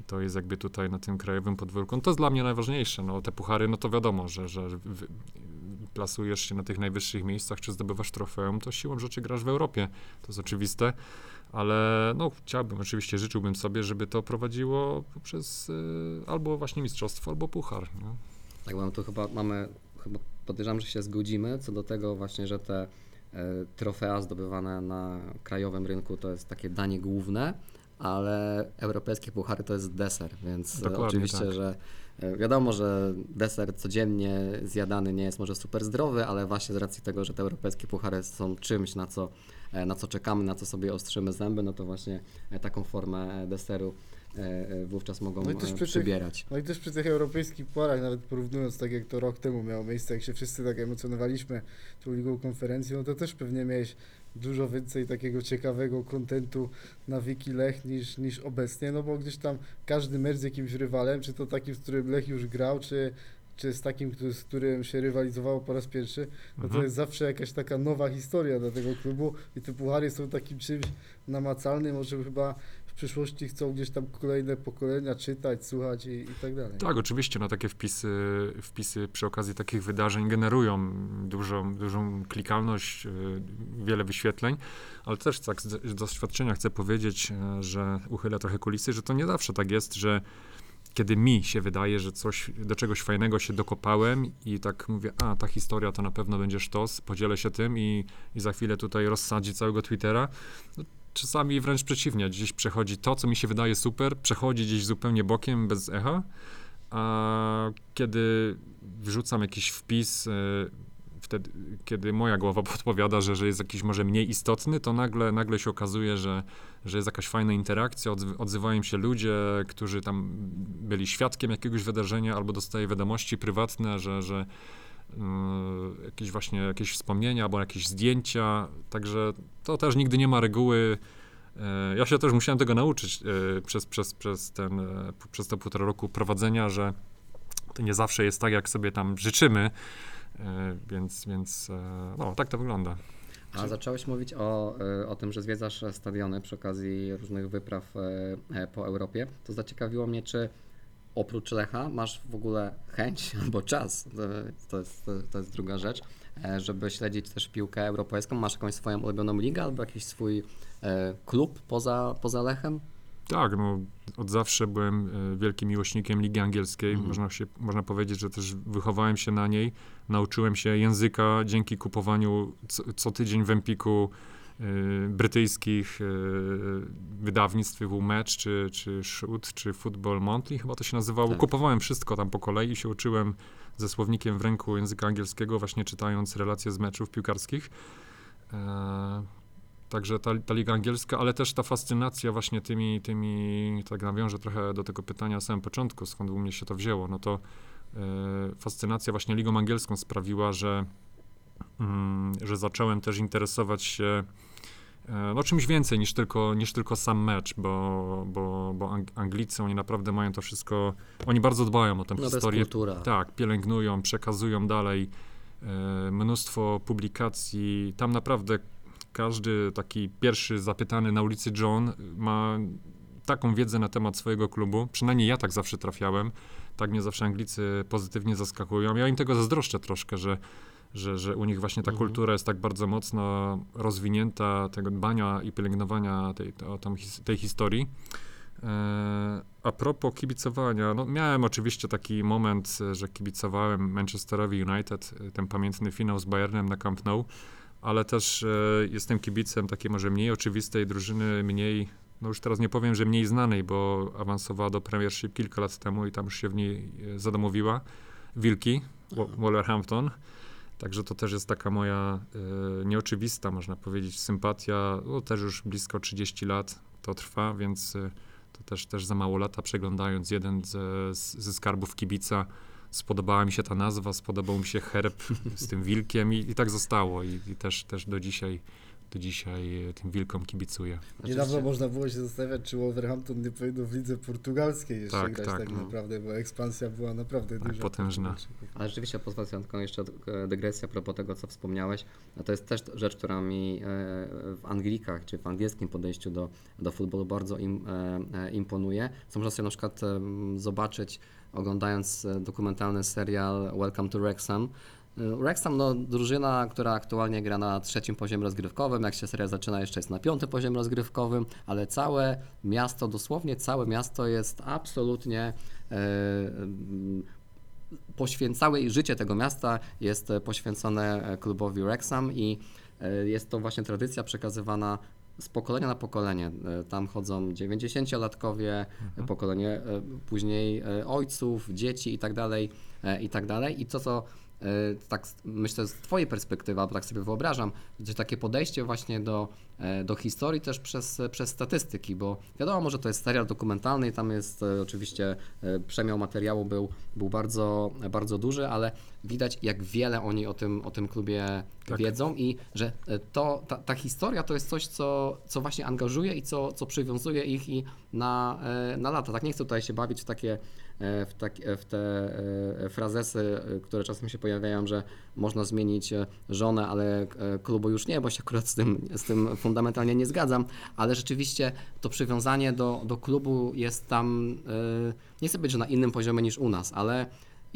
Speaker 2: to jest jakby tutaj na tym krajowym podwórku. No to jest dla mnie najważniejsze. No, te puchary, no to wiadomo, że, że wy- plasujesz się na tych najwyższych miejscach, czy zdobywasz trofeum, to siłą rzeczy grasz w Europie. To jest oczywiste. Ale no, chciałbym, oczywiście życzyłbym sobie, żeby to prowadziło poprzez y, albo właśnie mistrzostwo, albo puchar. No.
Speaker 1: Tak, mam tu chyba mamy, chyba podejrzewam, że się zgodzimy co do tego właśnie, że te e, trofea zdobywane na krajowym rynku to jest takie danie główne, ale europejskie puchary to jest deser, więc
Speaker 2: Dokładnie
Speaker 1: oczywiście,
Speaker 2: tak.
Speaker 1: że wiadomo, że deser codziennie zjadany nie jest może super zdrowy, ale właśnie z racji tego, że te europejskie puchary są czymś, na co, e, na co czekamy, na co sobie ostrzymy zęby, no to właśnie e, taką formę e, deseru e, e, wówczas mogą
Speaker 3: No też
Speaker 1: e,
Speaker 3: przy tych-
Speaker 1: przybierać.
Speaker 3: No i też przy tych europejskich puarach, nawet porównując tak jak to rok temu miało miejsce, jak się wszyscy tak emocjonowaliśmy tą ligą konferencji, no to też pewnie miałeś dużo więcej takiego ciekawego kontentu na Wiki Lech niż, niż obecnie, no bo gdzieś tam każdy mecz z jakimś rywalem, czy to takim, z którym Lech już grał, czy, czy z takim, który, z którym się rywalizowało po raz pierwszy, no to
Speaker 2: Mhm.
Speaker 3: jest zawsze jakaś taka nowa historia dla tego klubu i te puchary są takim czymś namacalnym, o czym chyba przyszłości chcą gdzieś tam kolejne pokolenia czytać, słuchać i, i tak dalej.
Speaker 2: Tak, oczywiście, no takie wpisy, wpisy przy okazji takich wydarzeń generują dużą, dużą klikalność, y, wiele wyświetleń, ale też tak z doświadczenia chcę powiedzieć, e, że uchylę trochę kulisy, że to nie zawsze tak jest, że kiedy mi się wydaje, że coś, do czegoś fajnego się dokopałem i tak mówię, a ta historia to na pewno będzie sztos, podzielę się tym i, i za chwilę tutaj rozsadzi całego Twittera. No, czasami wręcz przeciwnie, gdzieś przechodzi to, co mi się wydaje super, przechodzi gdzieś zupełnie bokiem, bez echa, a kiedy wrzucam jakiś wpis, e, wtedy, kiedy moja głowa podpowiada, że, że jest jakiś może mniej istotny, to nagle, nagle się okazuje, że, że jest jakaś fajna interakcja, odzy- odzywają się ludzie, którzy tam byli świadkiem jakiegoś wydarzenia, albo dostaję wiadomości prywatne, że, że jakieś właśnie jakieś wspomnienia, albo jakieś zdjęcia, także to też nigdy nie ma reguły. E, Ja się też musiałem tego nauczyć e, przez, przez, przez, ten, przez te półtora roku prowadzenia, że to nie zawsze jest tak, jak sobie tam życzymy, więc, więc no, tak to wygląda.
Speaker 1: A zacząłeś mówić o, y, o tym, że zwiedzasz stadiony przy okazji różnych wypraw po Europie. To zaciekawiło mnie, czy oprócz Lecha masz w ogóle chęć albo czas, to jest, to- jest druga rzecz, e, żeby śledzić też piłkę europejską. Masz jakąś swoją ulubioną ligę albo jakiś swój e, klub poza, poza Lechem?
Speaker 2: Tak, no, od zawsze byłem e, wielkim miłośnikiem Ligi Angielskiej.
Speaker 1: Mhm.
Speaker 2: Można, się, można powiedzieć, że też wychowałem się na niej. Nauczyłem się języka dzięki kupowaniu co, co tydzień w Empiku brytyjskich e, wydawnictw, typu Match, czy, czy Shoot, czy Football Monthly, chyba to się nazywało.
Speaker 1: Tak.
Speaker 2: Kupowałem wszystko tam po kolei i się uczyłem ze słownikiem w ręku języka angielskiego, właśnie czytając relacje z meczów piłkarskich. E, Także ta, ta liga angielska, ale też ta fascynacja właśnie tymi, tymi, tak nawiążę trochę do tego pytania na samym początku, skąd u mnie się to wzięło, no to e, fascynacja właśnie ligą angielską sprawiła, że, mm, że zacząłem też interesować się no czymś więcej niż tylko, niż tylko sam mecz, bo, bo, bo Ang- Anglicy, oni naprawdę mają to wszystko, oni bardzo dbają o tę
Speaker 1: No
Speaker 2: historię,
Speaker 1: kultura.
Speaker 2: tak, pielęgnują, przekazują dalej e, mnóstwo publikacji. Tam naprawdę każdy taki pierwszy zapytany na ulicy John ma taką wiedzę na temat swojego klubu. Przynajmniej ja tak zawsze trafiałem. Tak mnie zawsze Anglicy pozytywnie zaskakują. Ja im tego zazdroszczę troszkę, że, że, że u nich właśnie ta
Speaker 1: Mhm.
Speaker 2: kultura jest tak bardzo mocno rozwinięta, tego dbania i pielęgnowania tej, o tą, his- tej historii. E, a propos kibicowania, no miałem oczywiście taki moment, że kibicowałem Manchesterowi United, e, ten pamiętny finał z Bayernem na Camp Nou, ale też e, jestem kibicem takiej może mniej oczywistej drużyny, mniej, no już teraz nie powiem, że mniej znanej, bo awansowała do Premiership kilka lat temu i tam już się w niej e, zadomowiła. Wilki, Wolverhampton. Także to też jest taka moja e, nieoczywista, można powiedzieć, sympatia. No, też już blisko 30 lat to trwa, więc e, to też, też za mało lata przeglądając jeden ze, ze skarbów kibica. Spodobała mi się ta nazwa, spodobał mi się herb z tym wilkiem i, i tak zostało. I, i też, też do dzisiaj, do dzisiaj e, tym wilkom kibicuję.
Speaker 3: Niedawno
Speaker 1: Oczywiście-
Speaker 3: można było się zastanawiać, czy Wolverhampton nie powinno w lidze portugalskiej jeszcze
Speaker 2: Tak,
Speaker 3: grać
Speaker 2: tak,
Speaker 3: tak,
Speaker 2: no.
Speaker 3: naprawdę, bo ekspansja była naprawdę
Speaker 2: Tak,
Speaker 3: duża.
Speaker 2: potężna.
Speaker 1: Ale rzeczywiście pozwolę sobie na taką jeszcze e, dygresję a propos tego, co wspomniałeś. No to jest też rzecz, która mi e, w Anglikach, czy w angielskim podejściu do, do futbolu bardzo im, imponuje. Co można sobie na przykład zobaczyć, oglądając dokumentalny serial Welcome to Wrexham. Wrexham, no, drużyna, która aktualnie gra na trzecim poziomie rozgrywkowym. Jak się seria zaczyna, jeszcze jest na piątym poziomie rozgrywkowym, ale całe miasto, dosłownie całe miasto jest absolutnie e, em, poświęcałe i życie tego miasta jest poświęcone e, klubowi Wrexham i jest to właśnie tradycja przekazywana z pokolenia na pokolenie. Tam chodzą 90-latkowie,
Speaker 2: Mhm.
Speaker 1: pokolenie później ojców, dzieci i tak dalej, i tak dalej. I to, co tak s- myślę z Twojej perspektywy, albo tak sobie wyobrażam, że takie podejście właśnie do, e, do historii też przez, przez statystyki, bo wiadomo, że to jest serial dokumentalny i tam jest e, oczywiście e, przemiał materiału był, był bardzo, bardzo duży, ale widać jak wiele oni o tym, o tym klubie
Speaker 2: Tak.
Speaker 1: wiedzą i że e, to, ta, ta historia to jest coś, co, co właśnie angażuje i co, co przywiązuje ich i na, e, na lata. Tak nie chcę tutaj się bawić w takie e, w, tak, w te frazesy, które czasem się pojawiają, że można zmienić żonę, ale klubu już nie, bo się akurat z tym, z tym fundamentalnie nie zgadzam, ale rzeczywiście to przywiązanie do, do klubu jest tam, nie chcę być, że na innym poziomie niż u nas, ale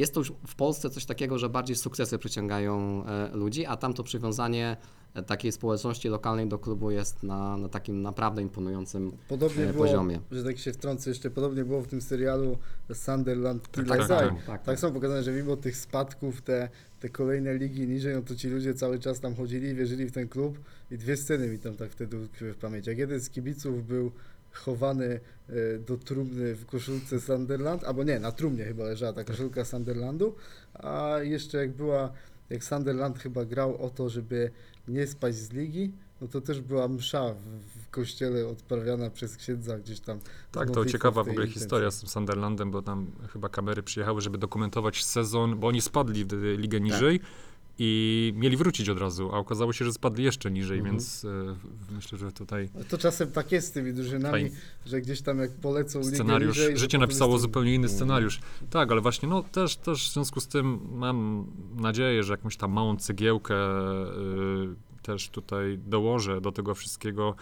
Speaker 1: jest to już w Polsce coś takiego, że bardziej sukcesy przyciągają e, ludzi, a tam to przywiązanie e, takiej społeczności lokalnej do klubu jest na, na takim naprawdę imponującym
Speaker 3: Podobnie
Speaker 1: e,
Speaker 3: było,
Speaker 1: poziomie.
Speaker 3: że tak się wtrącę jeszcze, podobnie było w tym serialu Sunderland Kill
Speaker 2: tak,
Speaker 3: tak,
Speaker 2: tak,
Speaker 3: tak,
Speaker 1: tak.
Speaker 3: są pokazane, że mimo tych spadków, te, te kolejne ligi niżej, no to ci ludzie cały czas tam chodzili i wierzyli w ten klub i dwie sceny mi tam tak wtedy utkwiły w pamięci. Jak jeden z kibiców był chowany e, do trumny w koszulce Sunderland, albo nie, na trumnie chyba leżała ta koszulka Sunderlandu, a jeszcze jak była, jak Sunderland chyba grał o to, żeby nie spaść z ligi, no to też była msza w, w kościele odprawiana przez księdza gdzieś tam.
Speaker 2: Tak, to ciekawa w
Speaker 3: tej
Speaker 2: ogóle
Speaker 3: intencji.
Speaker 2: historia z tym Sunderlandem, bo tam chyba kamery przyjechały, żeby dokumentować sezon, bo oni spadli w ligę niżej i mieli wrócić od razu, a okazało się, że spadli jeszcze niżej,
Speaker 1: Mhm.
Speaker 2: więc e, myślę, że tutaj
Speaker 3: To czasem tak jest z tymi drużynami, że gdzieś tam jak polecą
Speaker 2: scenariusz,
Speaker 3: niżej,
Speaker 2: życie napisało
Speaker 3: to-
Speaker 2: zupełnie inny
Speaker 1: Mhm.
Speaker 2: scenariusz. Tak, ale właśnie, no też, też w związku z tym mam nadzieję, że jakąś tam małą cegiełkę y, też tutaj dołożę do tego wszystkiego.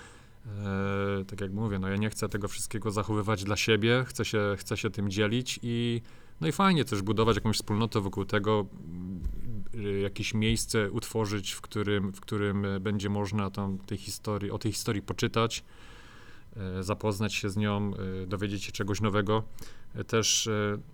Speaker 2: E, tak jak mówię, no ja nie chcę tego wszystkiego zachowywać dla siebie, chcę się, chcę się tym dzielić i no i fajnie też budować jakąś wspólnotę wokół tego, y, jakieś miejsce utworzyć, w którym, w którym e, będzie można tam tej historii, o tej historii poczytać, e, zapoznać się z nią, e, dowiedzieć się czegoś nowego. Też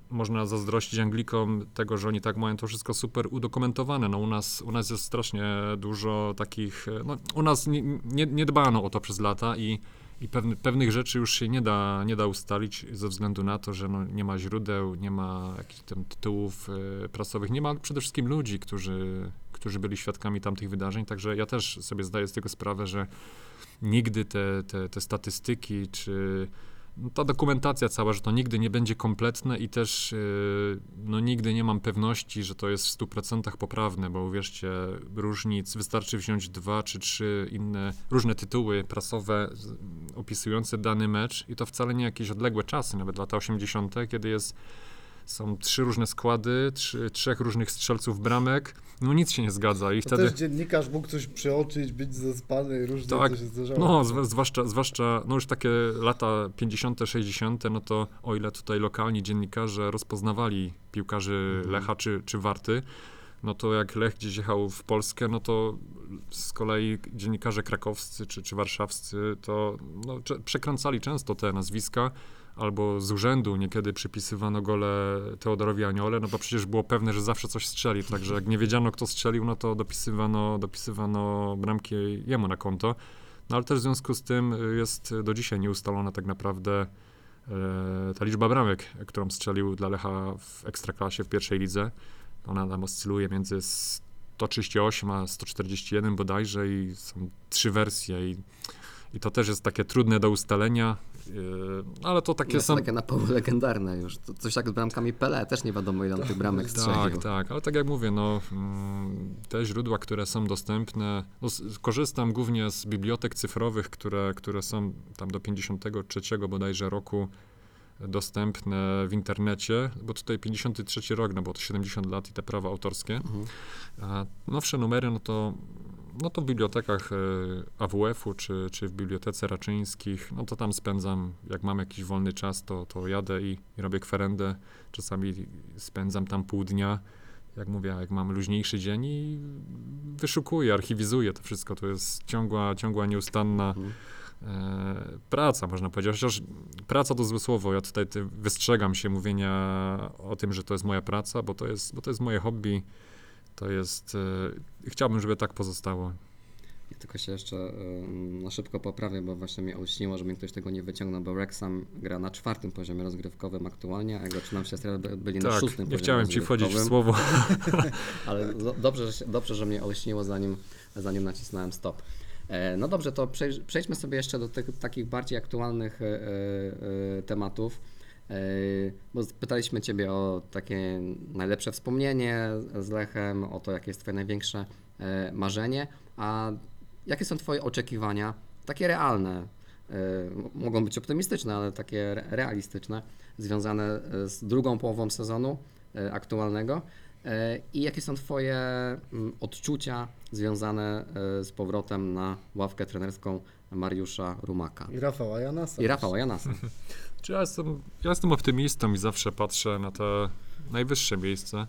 Speaker 2: można zazdrościć Anglikom tego, że oni tak mają to wszystko super udokumentowane. No u nas, u nas jest strasznie dużo takich, no u nas nie, nie, nie dbano o to przez lata i, i pewny, pewnych rzeczy już się nie da, nie da ustalić ze względu na to, że no, nie ma źródeł, nie ma jakichś tam tytułów e, prasowych, nie ma przede wszystkim ludzi, którzy, którzy byli świadkami tamtych wydarzeń, także ja też sobie zdaję z tego sprawę, że nigdy te, te, te statystyki czy no, ta dokumentacja cała, że to nigdy nie będzie kompletne i też yy, no, nigdy nie mam pewności, że to jest w 100% poprawne, bo uwierzcie, różnic, wystarczy wziąć dwa czy trzy inne, różne tytuły prasowe opisujące dany mecz i to wcale nie jakieś odległe czasy, nawet lata 80., kiedy jest są trzy różne składy, trzy, trzech różnych strzelców bramek, no nic się nie zgadza i
Speaker 3: To
Speaker 2: wtedy...
Speaker 3: też dziennikarz mógł coś przeoczyć, być zaspany, różne
Speaker 2: Tak,
Speaker 3: to się zdarzało.
Speaker 2: No, zw- zwłaszcza, zwłaszcza, no już takie lata 50., 60., no to o ile tutaj lokalni dziennikarze rozpoznawali piłkarzy
Speaker 1: Mhm.
Speaker 2: Lecha czy, czy Warty, no to jak Lech gdzieś jechał w Polskę, no to z kolei dziennikarze krakowscy czy, czy warszawscy to no, przekręcali często te nazwiska, albo z urzędu niekiedy przypisywano gole Teodorowi Aniole, no bo przecież było pewne, że zawsze coś strzeli, także jak nie wiedziano, kto strzelił, no to dopisywano, dopisywano bramki jemu na konto. No ale też w związku z tym y, jest do dzisiaj nieustalona tak naprawdę e, ta liczba bramek, którą strzelił dla Lecha w Ekstraklasie w pierwszej lidze. Ona tam oscyluje między 138 a 141 bodajże i są trzy wersje i, i to też jest takie trudne do ustalenia, ale to takie są...
Speaker 1: takie na pół legendarne już. To coś jak z bramkami Pele, też nie wiadomo ile on tych bramek strzelił.
Speaker 2: Tak, tak, ale tak jak mówię, no, mm, te źródła, które są dostępne, no, korzystam głównie z bibliotek cyfrowych, które, które są tam do 53 bodajże roku dostępne w internecie, bo tutaj 53 rok, no bo to 70 lat i te prawa autorskie.
Speaker 1: Mhm.
Speaker 2: A nowsze numery, no to, no to w bibliotekach e, AWF-u czy, czy w bibliotece Raczyńskich, no to tam spędzam, jak mam jakiś wolny czas, to, to jadę i, i robię kwerendę. Czasami spędzam tam pół dnia, jak mówię, jak mam luźniejszy dzień i wyszukuję, archiwizuję to wszystko. To jest ciągła, ciągła nieustanna
Speaker 1: Mhm.
Speaker 2: e, praca, można powiedzieć. Chociaż praca to złe słowo. Ja tutaj wystrzegam się mówienia o tym, że to jest moja praca, bo to jest, bo to jest moje hobby. To jest. Chciałbym, żeby tak pozostało.
Speaker 1: Ja tylko się jeszcze na szybko poprawię, bo właśnie mnie olśniło, że ktoś tego nie wyciągnął, bo Wrexham gra na czwartym poziomie rozgrywkowym aktualnie, a jak zaczynam się strzelać, byli na
Speaker 2: tak,
Speaker 1: szóstym
Speaker 2: nie
Speaker 1: poziomie
Speaker 2: chciałem ci wchodzić w słowo.
Speaker 1: Ale do, dobrze, dobrze, że mnie olśniło, zanim, zanim nacisnąłem stop. E, No dobrze, to przej- przejdźmy sobie jeszcze do tych takich bardziej aktualnych e, e, tematów. E, Bo pytaliśmy Ciebie o takie najlepsze wspomnienie z Lechem, o to, jakie jest Twoje największe e, marzenie, a jakie są Twoje oczekiwania, takie realne, m- mogą być optymistyczne, ale takie re- realistyczne, związane z drugą połową sezonu aktualnego I jakie są Twoje mm, odczucia związane z powrotem na ławkę trenerską Mariusza Rumaka
Speaker 3: I Rafała Janasa.
Speaker 1: i Rafała Janasa?
Speaker 2: Czy ja, jestem, ja jestem optymistą i zawsze patrzę na te najwyższe miejsce.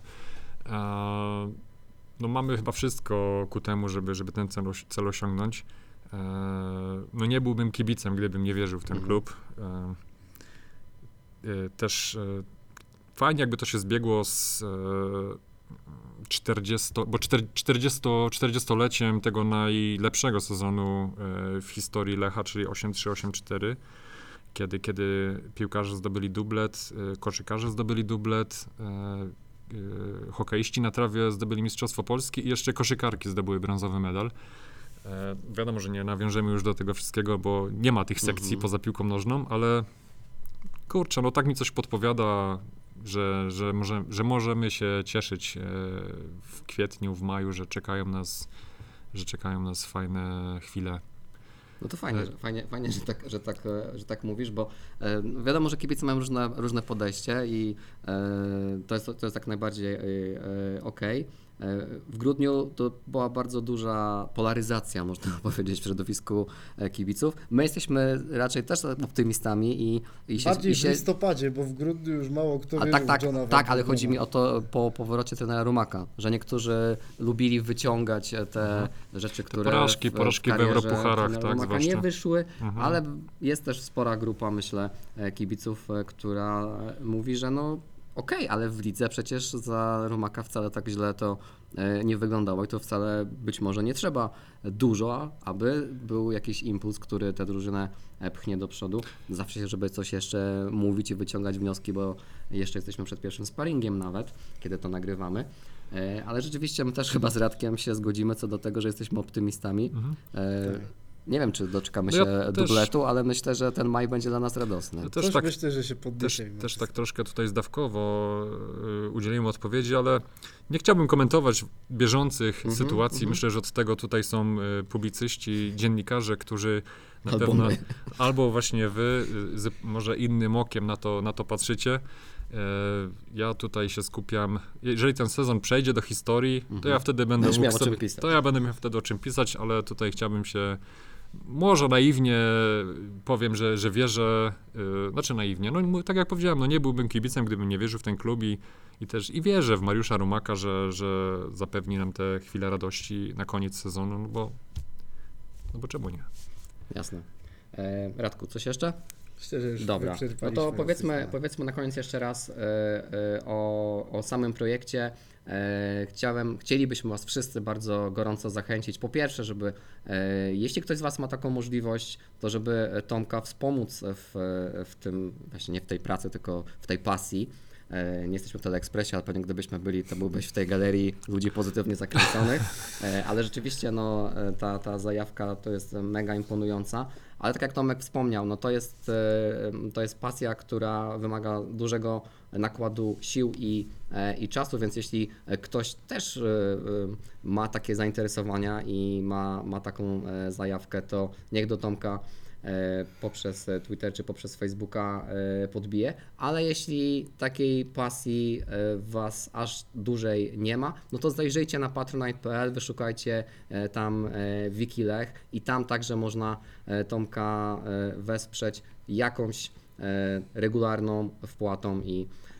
Speaker 2: No mamy chyba wszystko ku temu, żeby, żeby ten cel, cel osiągnąć. E, no nie byłbym kibicem, gdybym nie wierzył w ten
Speaker 1: Mhm.
Speaker 2: klub. E, e, też fajnie jakby to się zbiegło z e, 40, bo 40, 40-leciem tego najlepszego sezonu w historii Lecha, czyli 8-3-8-4 kiedy, kiedy piłkarze zdobyli dublet, y, koszykarze zdobyli dublet, y, y, hokeiści na trawie zdobyli Mistrzostwo Polski i jeszcze koszykarki zdobyły brązowy medal. E, wiadomo, że nie nawiążemy już do tego wszystkiego, bo nie ma tych sekcji
Speaker 1: Mhm.
Speaker 2: poza piłką nożną, ale kurczę, no tak mi coś podpowiada, że, że, może, że możemy się cieszyć e, w kwietniu, w maju, że czekają nas, że czekają nas fajne chwile.
Speaker 1: No to fajnie, że, fajnie, fajnie że, tak, że, tak, że tak mówisz, bo e, wiadomo, że kibice mają różne, różne podejście i e, to, jest, to jest jak najbardziej e, okej. E, W grudniu to była bardzo duża polaryzacja, można powiedzieć, w środowisku e, kibiców. My jesteśmy raczej też optymistami i, i się,
Speaker 3: Bardziej
Speaker 1: i się
Speaker 3: w listopadzie, bo w grudniu już mało kto
Speaker 1: A
Speaker 3: wierzył
Speaker 1: tak,
Speaker 3: w
Speaker 1: tak,
Speaker 3: Johna
Speaker 1: tak, ale chodzi mi o to po powrocie trenera Rumaka, że niektórzy lubili wyciągać e, te rzeczy, które
Speaker 2: porażki,
Speaker 1: w,
Speaker 2: porażki w
Speaker 1: karierze
Speaker 2: Europucharach, tak,
Speaker 1: Rumaka nie
Speaker 2: zwłaszcza.
Speaker 1: wyszły,
Speaker 2: Mhm.
Speaker 1: ale jest też spora grupa, myślę, e, kibiców, e, która e, mówi, że no okej, ale w lidze przecież za Rumaka wcale tak źle to e, nie wyglądało i to wcale być może nie trzeba dużo, aby był jakiś impuls, który tę drużynę pchnie do przodu. Zawsze, żeby coś jeszcze mówić i wyciągać wnioski, bo jeszcze jesteśmy przed pierwszym sparingiem nawet, kiedy to nagrywamy. E, Ale rzeczywiście my też chyba z Radkiem się zgodzimy co do tego, że jesteśmy optymistami.
Speaker 2: Mhm.
Speaker 1: E,
Speaker 3: Tak.
Speaker 1: Nie wiem, czy doczekamy
Speaker 2: No
Speaker 1: się
Speaker 2: ja też-
Speaker 1: dubletu, ale myślę, że ten maj będzie dla nas radosny.
Speaker 2: Ja
Speaker 3: Też
Speaker 2: też tak,
Speaker 3: myślę, że się
Speaker 2: też,
Speaker 3: podniesie. mimo
Speaker 2: też
Speaker 3: wszystko.
Speaker 2: tak troszkę tutaj zdawkowo y, udzieliłem odpowiedzi, ale nie chciałbym komentować bieżących
Speaker 1: Mhm,
Speaker 2: sytuacji.
Speaker 1: mhm.
Speaker 2: Myślę, że od tego tutaj są y, publicyści, dziennikarze, którzy na
Speaker 1: Albo
Speaker 2: pewno,
Speaker 1: my.
Speaker 2: albo właśnie wy, y, z może innym okiem na to, na to patrzycie. E, Ja tutaj się skupiam. Jeżeli ten sezon przejdzie do historii, to
Speaker 1: Mhm.
Speaker 2: ja wtedy będę
Speaker 1: Będziesz
Speaker 2: mógł
Speaker 1: miał o czym
Speaker 2: sobie,
Speaker 1: pisać.
Speaker 2: to ja będę miał wtedy o czym pisać, ale tutaj chciałbym się może naiwnie powiem, że, że wierzę, yy, znaczy naiwnie, no tak jak powiedziałem, no nie byłbym kibicem, gdybym nie wierzył w ten klub i, i też i wierzę w Mariusza Rumaka, że, że zapewni nam te chwile radości na koniec sezonu, no bo, no bo czemu nie?
Speaker 1: Jasne. E, Radku, coś jeszcze?
Speaker 3: Szczerze już
Speaker 1: Dobra, no to powiedzmy, powiedzmy na koniec jeszcze raz e, e, o, o samym projekcie. E, Chciałem, chcielibyśmy Was wszyscy bardzo gorąco zachęcić. Po pierwsze, żeby jeśli ktoś z Was ma taką możliwość, to żeby Tomka wspomóc w, w tym, właśnie nie w tej pracy, tylko w tej pasji. Nie jesteśmy w Teleekspresie, ale pewnie gdybyśmy byli, to byłbyś w tej galerii ludzi pozytywnie zakręconych. Ale rzeczywiście no, ta, ta zajawka to jest mega imponująca. Ale tak jak Tomek wspomniał, no to jest, e, to jest pasja, która wymaga dużego nakładu sił i, e, i czasu, więc jeśli ktoś też e, ma takie zainteresowania i ma, ma taką zajawkę, to niech do Tomka poprzez Twitter czy poprzez Facebooka e, podbije, ale jeśli takiej pasji e, Was aż dłużej nie ma, no to zajrzyjcie na patronite.pl, wyszukajcie e, tam e, Wiki Lech i tam także można e, Tomka e, wesprzeć jakąś e, regularną wpłatą i e, e,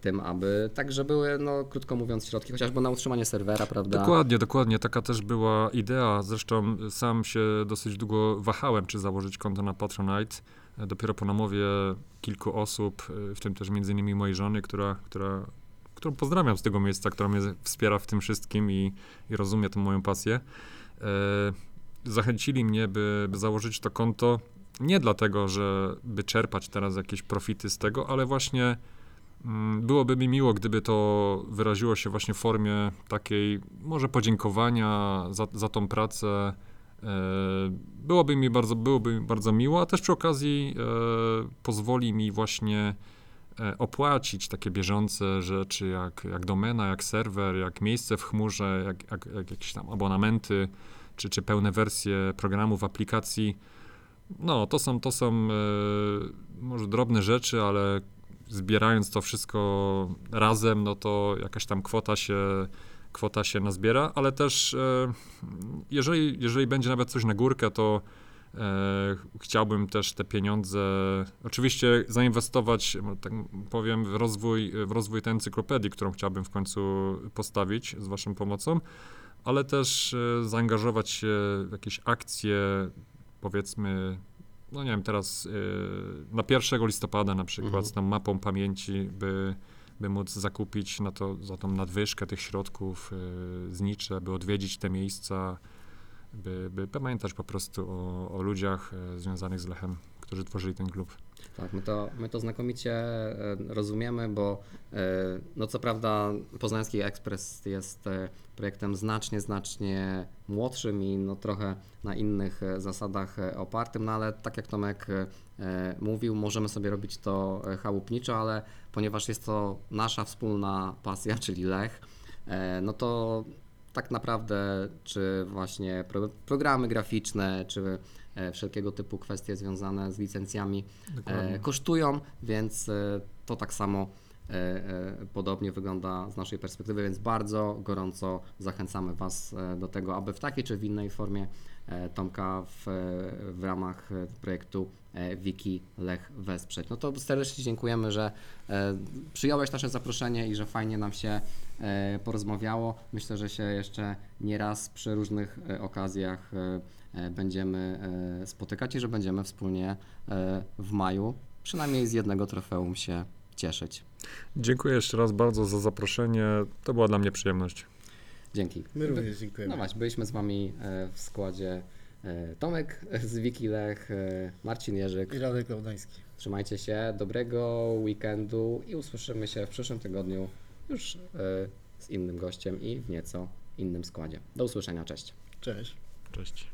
Speaker 1: tym, aby także były, no krótko mówiąc, środki chociażby na utrzymanie serwera, prawda?
Speaker 2: Dokładnie, dokładnie. Taka też była idea. Zresztą sam się dosyć długo wahałem, czy założyć konto na Patronite. E, Dopiero po namowie kilku osób, e, w tym też między innymi mojej żony, która, która, którą pozdrawiam z tego miejsca, która mnie wspiera w tym wszystkim i, i rozumie tę moją pasję, e, zachęcili mnie, by, by założyć to konto. Nie dlatego, że by czerpać teraz jakieś profity z tego, ale właśnie Byłoby mi miło, gdyby to wyraziło się właśnie w formie takiej może podziękowania za, za tą pracę. E, Byłoby mi bardzo, byłoby mi bardzo miło, a też przy okazji e, pozwoli mi właśnie e, opłacić takie bieżące rzeczy jak, jak domena, jak serwer, jak miejsce w chmurze, jak, jak, jak jakieś tam abonamenty, czy, czy pełne wersje programów, aplikacji. No, to są, to są może drobne rzeczy, ale zbierając to wszystko razem, no to jakaś tam kwota się, kwota się nazbiera, ale też e, jeżeli, jeżeli będzie nawet coś na górkę, to e, chciałbym też te pieniądze oczywiście zainwestować, tak powiem, w rozwój, w rozwój tej encyklopedii, którą chciałbym w końcu postawić z waszą pomocą, ale też e, zaangażować się w jakieś akcje, powiedzmy, no nie wiem, teraz y, na 1 listopada na przykład
Speaker 1: Mhm.
Speaker 2: z tą mapą pamięci, by, by móc zakupić na to, za tą nadwyżkę tych środków y, znicze, by odwiedzić te miejsca, by, by pamiętać po prostu o, o ludziach y, związanych z Lechem, którzy tworzyli ten klub.
Speaker 1: Tak, my to, my to znakomicie e, rozumiemy, bo e, no co prawda Poznański Ekspres jest e, projektem znacznie, znacznie młodszym i no trochę na innych zasadach opartym, no ale tak jak Tomek mówił, możemy sobie robić to chałupniczo, ale ponieważ jest to nasza wspólna pasja, czyli Lech, no to tak naprawdę czy właśnie pro, programy graficzne, czy wszelkiego typu kwestie związane z licencjami e, kosztują, więc e, to tak samo e, e, podobnie wygląda z naszej perspektywy, więc bardzo gorąco zachęcamy Was e, do tego, aby w takiej czy w innej formie e, Tomka w, e, w ramach e, projektu e, Wiki Lech wesprzeć. No to serdecznie dziękujemy, że e, przyjąłeś nasze zaproszenie i że fajnie nam się e, porozmawiało. Myślę, że się jeszcze nie raz przy różnych e, okazjach e, e, będziemy e, spotykać i że będziemy wspólnie e, w maju przynajmniej z jednego trofeum się cieszyć.
Speaker 2: Dziękuję jeszcze raz bardzo za zaproszenie. To była dla mnie przyjemność.
Speaker 1: Dzięki.
Speaker 3: My również dziękujemy.
Speaker 1: No właśnie, byliśmy z Wami e, w składzie e, Tomek z Wiki Lech, e, Marcin Jerzyk.
Speaker 3: I Radek Gałdański.
Speaker 1: Trzymajcie się, dobrego weekendu i usłyszymy się w przyszłym tygodniu już e, z innym gościem i w nieco innym składzie. Do usłyszenia, cześć.
Speaker 3: Cześć.
Speaker 2: Cześć.